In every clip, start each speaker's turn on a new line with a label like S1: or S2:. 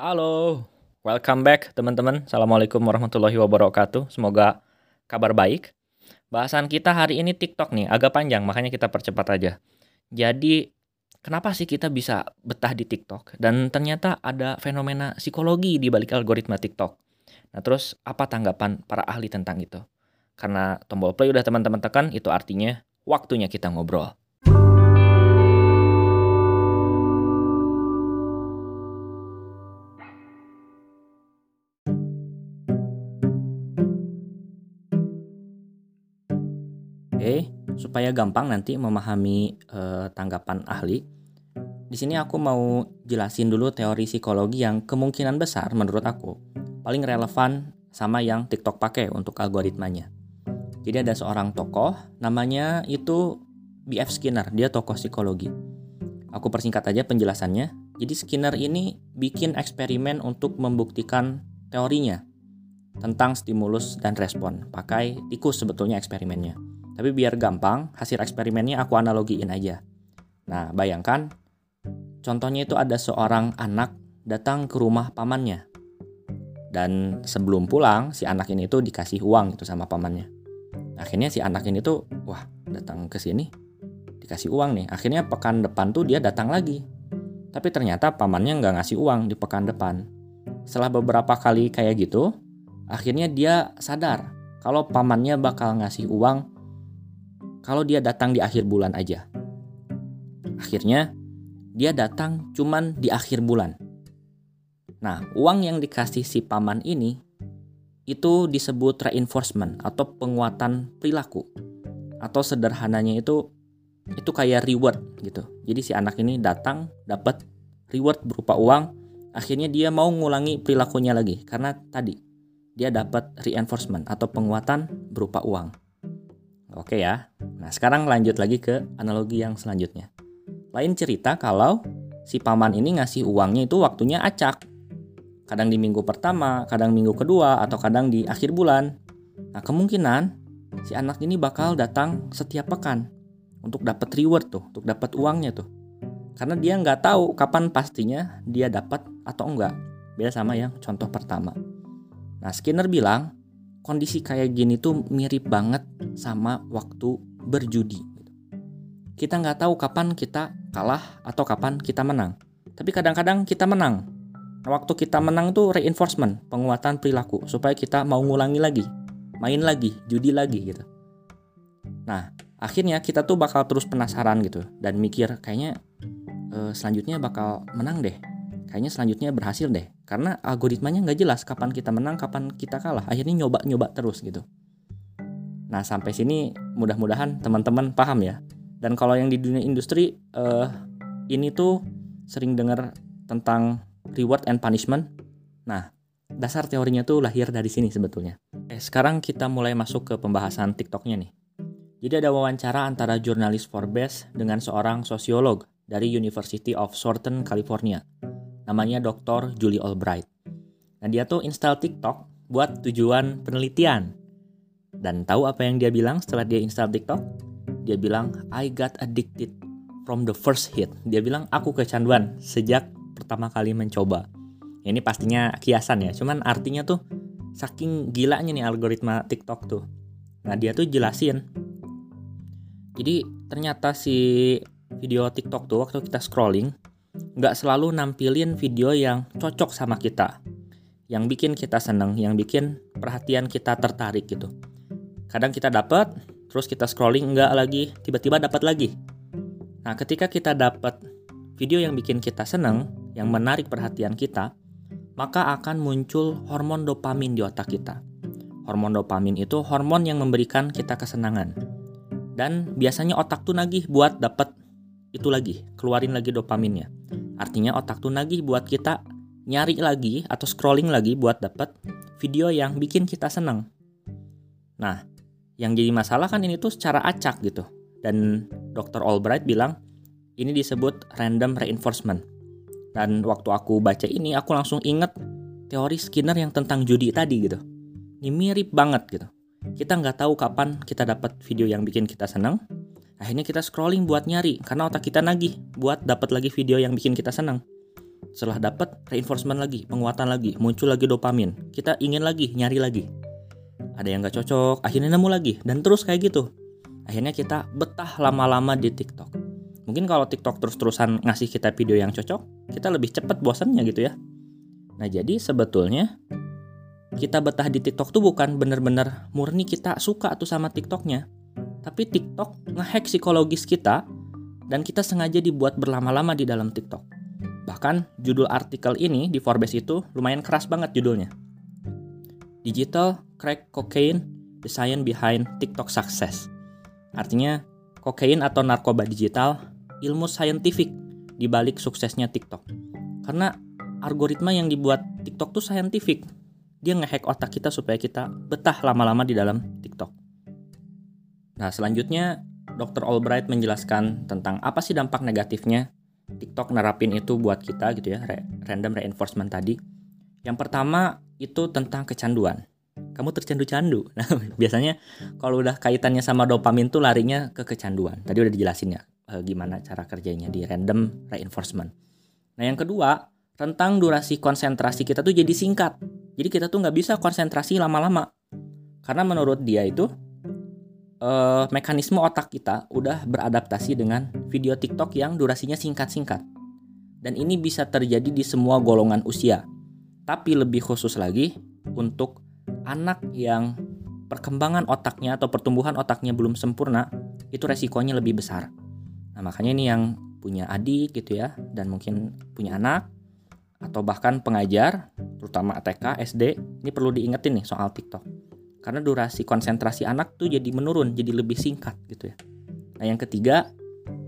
S1: Halo, welcome back teman-teman. Assalamualaikum warahmatullahi wabarakatuh. Semoga kabar baik. Bahasan kita hari ini TikTok nih, agak panjang, makanya kita percepat aja. Jadi, kenapa sih kita bisa betah di TikTok? Dan ternyata ada fenomena psikologi di balik algoritma TikTok. Nah, terus apa tanggapan para ahli tentang itu? Karena tombol play udah teman-teman tekan, itu artinya waktunya kita ngobrol. Oke, supaya gampang nanti memahami uh, tanggapan ahli, di sini aku mau jelasin dulu teori psikologi yang kemungkinan besar menurut aku paling relevan sama yang TikTok pakai untuk algoritmanya. Jadi ada seorang tokoh, namanya itu B.F. Skinner, dia tokoh psikologi. Aku persingkat aja penjelasannya. Jadi Skinner ini bikin eksperimen untuk membuktikan teorinya tentang stimulus dan respon. Pakai tikus sebetulnya eksperimennya. Tapi biar gampang, hasil eksperimennya aku analogiin aja. Nah, bayangkan, contohnya itu ada seorang anak datang ke rumah pamannya. Dan sebelum pulang, si anak ini tuh dikasih uang itu sama pamannya. Akhirnya si anak ini tuh, wah datang ke sini, dikasih uang nih. Akhirnya pekan depan tuh dia datang lagi. Tapi ternyata pamannya nggak ngasih uang di pekan depan. Setelah beberapa kali kayak gitu, akhirnya dia sadar kalau pamannya bakal ngasih uang kalau dia datang di akhir bulan aja. Akhirnya, dia datang cuman di akhir bulan. Nah, uang yang dikasih si paman ini itu disebut reinforcement atau penguatan perilaku. Atau sederhananya itu itu kayak reward gitu. Jadi si anak ini datang dapat reward berupa uang, akhirnya dia mau ngulangi perilakunya lagi karena tadi dia dapat reinforcement atau penguatan berupa uang. Oke ya. Nah, sekarang lanjut lagi ke analogi yang selanjutnya. Lain cerita kalau si paman ini ngasih uangnya itu waktunya acak. Kadang di minggu pertama, kadang minggu kedua, atau kadang di akhir bulan. Nah, kemungkinan si anak ini bakal datang setiap pekan untuk dapat reward tuh, untuk dapat uangnya tuh. Karena dia nggak tahu kapan pastinya dia dapat atau enggak. Beda sama yang contoh pertama. Nah, Skinner bilang, kondisi kayak gini tuh mirip banget sama waktu berjudi. Kita nggak tahu kapan kita kalah atau kapan kita menang. Tapi kadang-kadang kita menang. Nah, waktu kita menang tuh reinforcement, penguatan perilaku supaya kita mau ngulangi lagi, main lagi, judi lagi gitu. Nah, akhirnya kita tuh bakal terus penasaran gitu dan mikir kayaknya uh, selanjutnya bakal menang deh kayaknya selanjutnya berhasil deh. Karena algoritmanya nggak jelas kapan kita menang kapan kita kalah. Akhirnya nyoba nyoba terus gitu. Nah sampai sini mudah-mudahan teman-teman paham ya. Dan kalau yang di dunia industri uh, ini tuh sering dengar tentang reward and punishment. Nah dasar teorinya tuh lahir dari sini sebetulnya. Eh, sekarang kita mulai masuk ke pembahasan tiktoknya nih. Jadi ada wawancara antara jurnalis Forbes dengan seorang sosiolog dari University of Southern California namanya Dr. Julie Albright. Nah dia tuh install TikTok buat tujuan penelitian. Dan tahu apa yang dia bilang setelah dia install TikTok? Dia bilang, I got addicted from the first hit. Dia bilang, aku kecanduan sejak pertama kali mencoba. Ini pastinya kiasan ya, cuman artinya tuh saking gilanya nih algoritma TikTok tuh. Nah dia tuh jelasin. Jadi ternyata si video TikTok tuh waktu kita scrolling nggak selalu nampilin video yang cocok sama kita, yang bikin kita seneng, yang bikin perhatian kita tertarik gitu. Kadang kita dapat, terus kita scrolling nggak lagi, tiba-tiba dapat lagi. Nah, ketika kita dapat video yang bikin kita seneng, yang menarik perhatian kita, maka akan muncul hormon dopamin di otak kita. Hormon dopamin itu hormon yang memberikan kita kesenangan. Dan biasanya otak tuh nagih buat dapat itu lagi, keluarin lagi dopaminnya. Artinya otak tuh nagih buat kita nyari lagi atau scrolling lagi buat dapat video yang bikin kita seneng. Nah, yang jadi masalah kan ini tuh secara acak gitu. Dan Dr. Albright bilang ini disebut random reinforcement. Dan waktu aku baca ini aku langsung inget teori Skinner yang tentang judi tadi gitu. Ini mirip banget gitu. Kita nggak tahu kapan kita dapat video yang bikin kita seneng, Akhirnya kita scrolling buat nyari karena otak kita nagih buat dapat lagi video yang bikin kita senang. Setelah dapat reinforcement lagi, penguatan lagi, muncul lagi dopamin. Kita ingin lagi, nyari lagi. Ada yang gak cocok, akhirnya nemu lagi dan terus kayak gitu. Akhirnya kita betah lama-lama di TikTok. Mungkin kalau TikTok terus-terusan ngasih kita video yang cocok, kita lebih cepat bosannya gitu ya. Nah jadi sebetulnya kita betah di TikTok tuh bukan bener-bener murni kita suka tuh sama TikToknya. Tapi TikTok ngehack psikologis kita dan kita sengaja dibuat berlama-lama di dalam TikTok. Bahkan judul artikel ini di Forbes itu lumayan keras banget judulnya. Digital Crack Cocaine, The Science Behind TikTok Success. Artinya, kokain atau narkoba digital, ilmu saintifik di balik suksesnya TikTok. Karena algoritma yang dibuat TikTok tuh saintifik. Dia ngehack otak kita supaya kita betah lama-lama di dalam TikTok. Nah, selanjutnya Dr. Albright menjelaskan tentang apa sih dampak negatifnya TikTok nerapin itu buat kita gitu ya, random reinforcement tadi. Yang pertama itu tentang kecanduan. Kamu tercandu-candu. Nah, biasanya kalau udah kaitannya sama dopamin tuh larinya ke kecanduan. Tadi udah dijelasin ya eh, gimana cara kerjanya di random reinforcement. Nah, yang kedua, tentang durasi konsentrasi kita tuh jadi singkat. Jadi kita tuh nggak bisa konsentrasi lama-lama. Karena menurut dia itu uh, mekanisme otak kita udah beradaptasi dengan video TikTok yang durasinya singkat-singkat. Dan ini bisa terjadi di semua golongan usia. Tapi lebih khusus lagi untuk anak yang perkembangan otaknya atau pertumbuhan otaknya belum sempurna, itu resikonya lebih besar. Nah, makanya ini yang punya adik gitu ya dan mungkin punya anak atau bahkan pengajar, terutama TK, SD, ini perlu diingetin nih soal TikTok karena durasi konsentrasi anak tuh jadi menurun, jadi lebih singkat gitu ya. Nah, yang ketiga,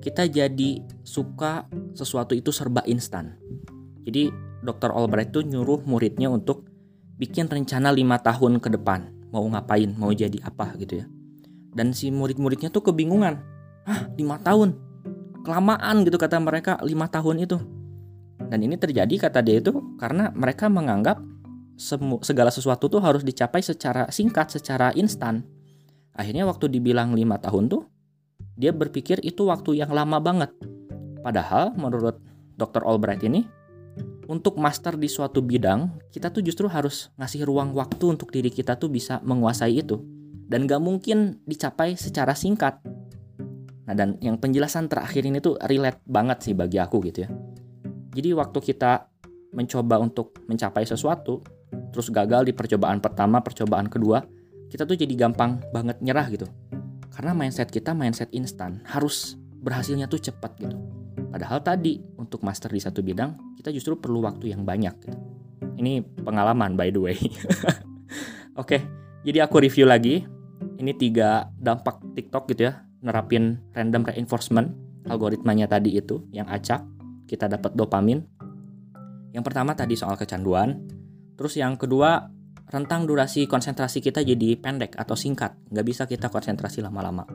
S1: kita jadi suka sesuatu itu serba instan. Jadi Dr. Albright tuh nyuruh muridnya untuk bikin rencana lima tahun ke depan, mau ngapain, mau jadi apa gitu ya. Dan si murid-muridnya tuh kebingungan. Ah, lima tahun? Kelamaan gitu kata mereka, lima tahun itu. Dan ini terjadi kata dia itu karena mereka menganggap segala sesuatu tuh harus dicapai secara singkat, secara instan. Akhirnya waktu dibilang lima tahun tuh, dia berpikir itu waktu yang lama banget. Padahal menurut Dr. Albright ini, untuk master di suatu bidang, kita tuh justru harus ngasih ruang waktu untuk diri kita tuh bisa menguasai itu. Dan gak mungkin dicapai secara singkat. Nah dan yang penjelasan terakhir ini tuh relate banget sih bagi aku gitu ya. Jadi waktu kita mencoba untuk mencapai sesuatu, terus gagal di percobaan pertama, percobaan kedua, kita tuh jadi gampang banget nyerah gitu. Karena mindset kita mindset instan, harus berhasilnya tuh cepat gitu. Padahal tadi untuk master di satu bidang, kita justru perlu waktu yang banyak gitu. Ini pengalaman by the way. Oke, jadi aku review lagi. Ini tiga dampak TikTok gitu ya, nerapin random reinforcement algoritmanya tadi itu yang acak, kita dapat dopamin. Yang pertama tadi soal kecanduan, Terus yang kedua, rentang durasi konsentrasi kita jadi pendek atau singkat, nggak bisa kita konsentrasi lama-lama.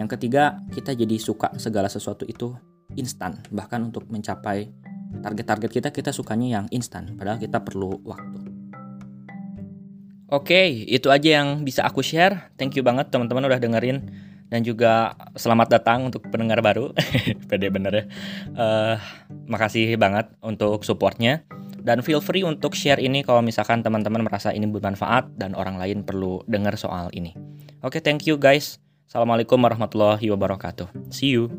S1: Yang ketiga, kita jadi suka segala sesuatu itu instan, bahkan untuk mencapai target-target kita, kita sukanya yang instan, padahal kita perlu waktu. Oke, itu aja yang bisa aku share. Thank you banget teman-teman udah dengerin dan juga selamat datang untuk pendengar baru. Pede bener ya. Uh, makasih banget untuk supportnya. Dan feel free untuk share ini kalau misalkan teman-teman merasa ini bermanfaat dan orang lain perlu dengar soal ini. Oke, okay, thank you guys. Assalamualaikum warahmatullahi wabarakatuh. See you.